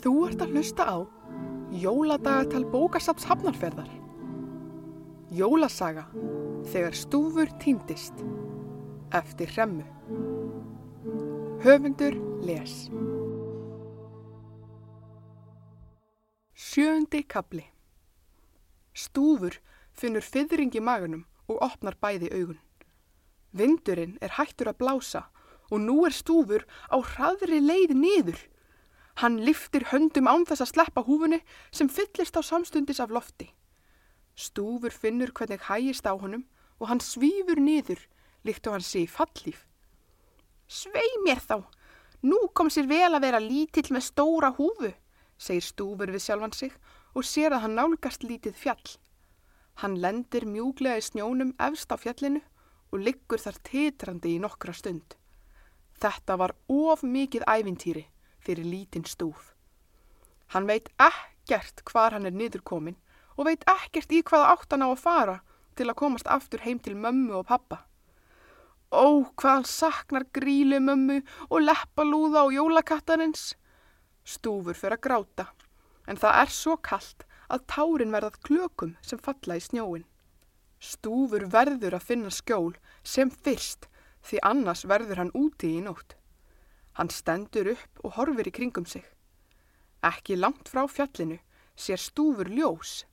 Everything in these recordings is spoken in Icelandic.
Þú ert að hlusta á Jóladagatal bókasaps hafnarferðar. Jólasaga þegar stúfur týndist eftir hremmu. Höfundur les. Sjöndi kabli. Stúfur finnur fyrring í magunum og opnar bæði augun. Vindurinn er hættur að blása og nú er stúfur á hraðri leið niður. Hann liftir höndum án þess að sleppa húfunni sem fyllist á samstundis af lofti. Stúfur finnur hvernig hægist á honum og hann svífur niður líkt og hann sé í fallíf. Svei mér þá, nú kom sér vel að vera lítill með stóra húfu, segir stúfur við sjálfan sig og sér að hann nálgast lítið fjall. Hann lendir mjúglega í snjónum efst á fjallinu og liggur þar titrandi í nokkra stund. Þetta var of mikið ævintýri fyrir lítinn stúf. Hann veit ekkert hvar hann er niðurkomin og veit ekkert í hvaða áttan á að fara til að komast aftur heim til mömmu og pappa. Ó, hvað hann saknar grílu mömmu og leppalúða og jólakattarins. Stúfur fyrir að gráta, en það er svo kallt að tárin verðað klökum sem falla í snjóin. Stúfur verður að finna skjól sem fyrst því annars verður hann úti í nótt. Hann stendur upp og horfir í kringum sig. Ekki langt frá fjallinu sér stúfur ljós.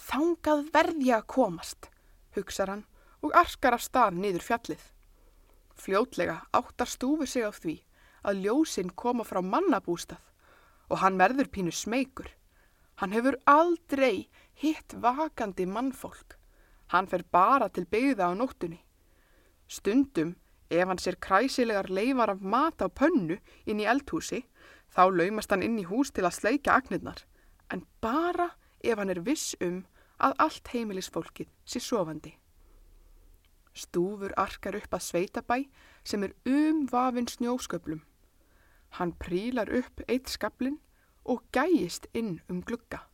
Þangað verði að komast, hugsar hann og arkar af stað niður fjallið. Fljótlega áttar stúfur sig á því að ljósinn koma frá mannabústað og hann verður pínu smeykur. Hann hefur aldrei hitt vakandi mannfólk. Hann fer bara til byggða á nóttunni. Stundum, ef hann sér kræsilegar leifar af mat á pönnu inn í eldhúsi, þá laumast hann inn í hús til að sleika agnirnar, en bara ef hann er viss um að allt heimilisfólkið sé sofandi. Stúfur arkar upp að sveitabæ sem er umvafinn snjósköplum. Hann prílar upp eitt skablin og gæjist inn um glugga.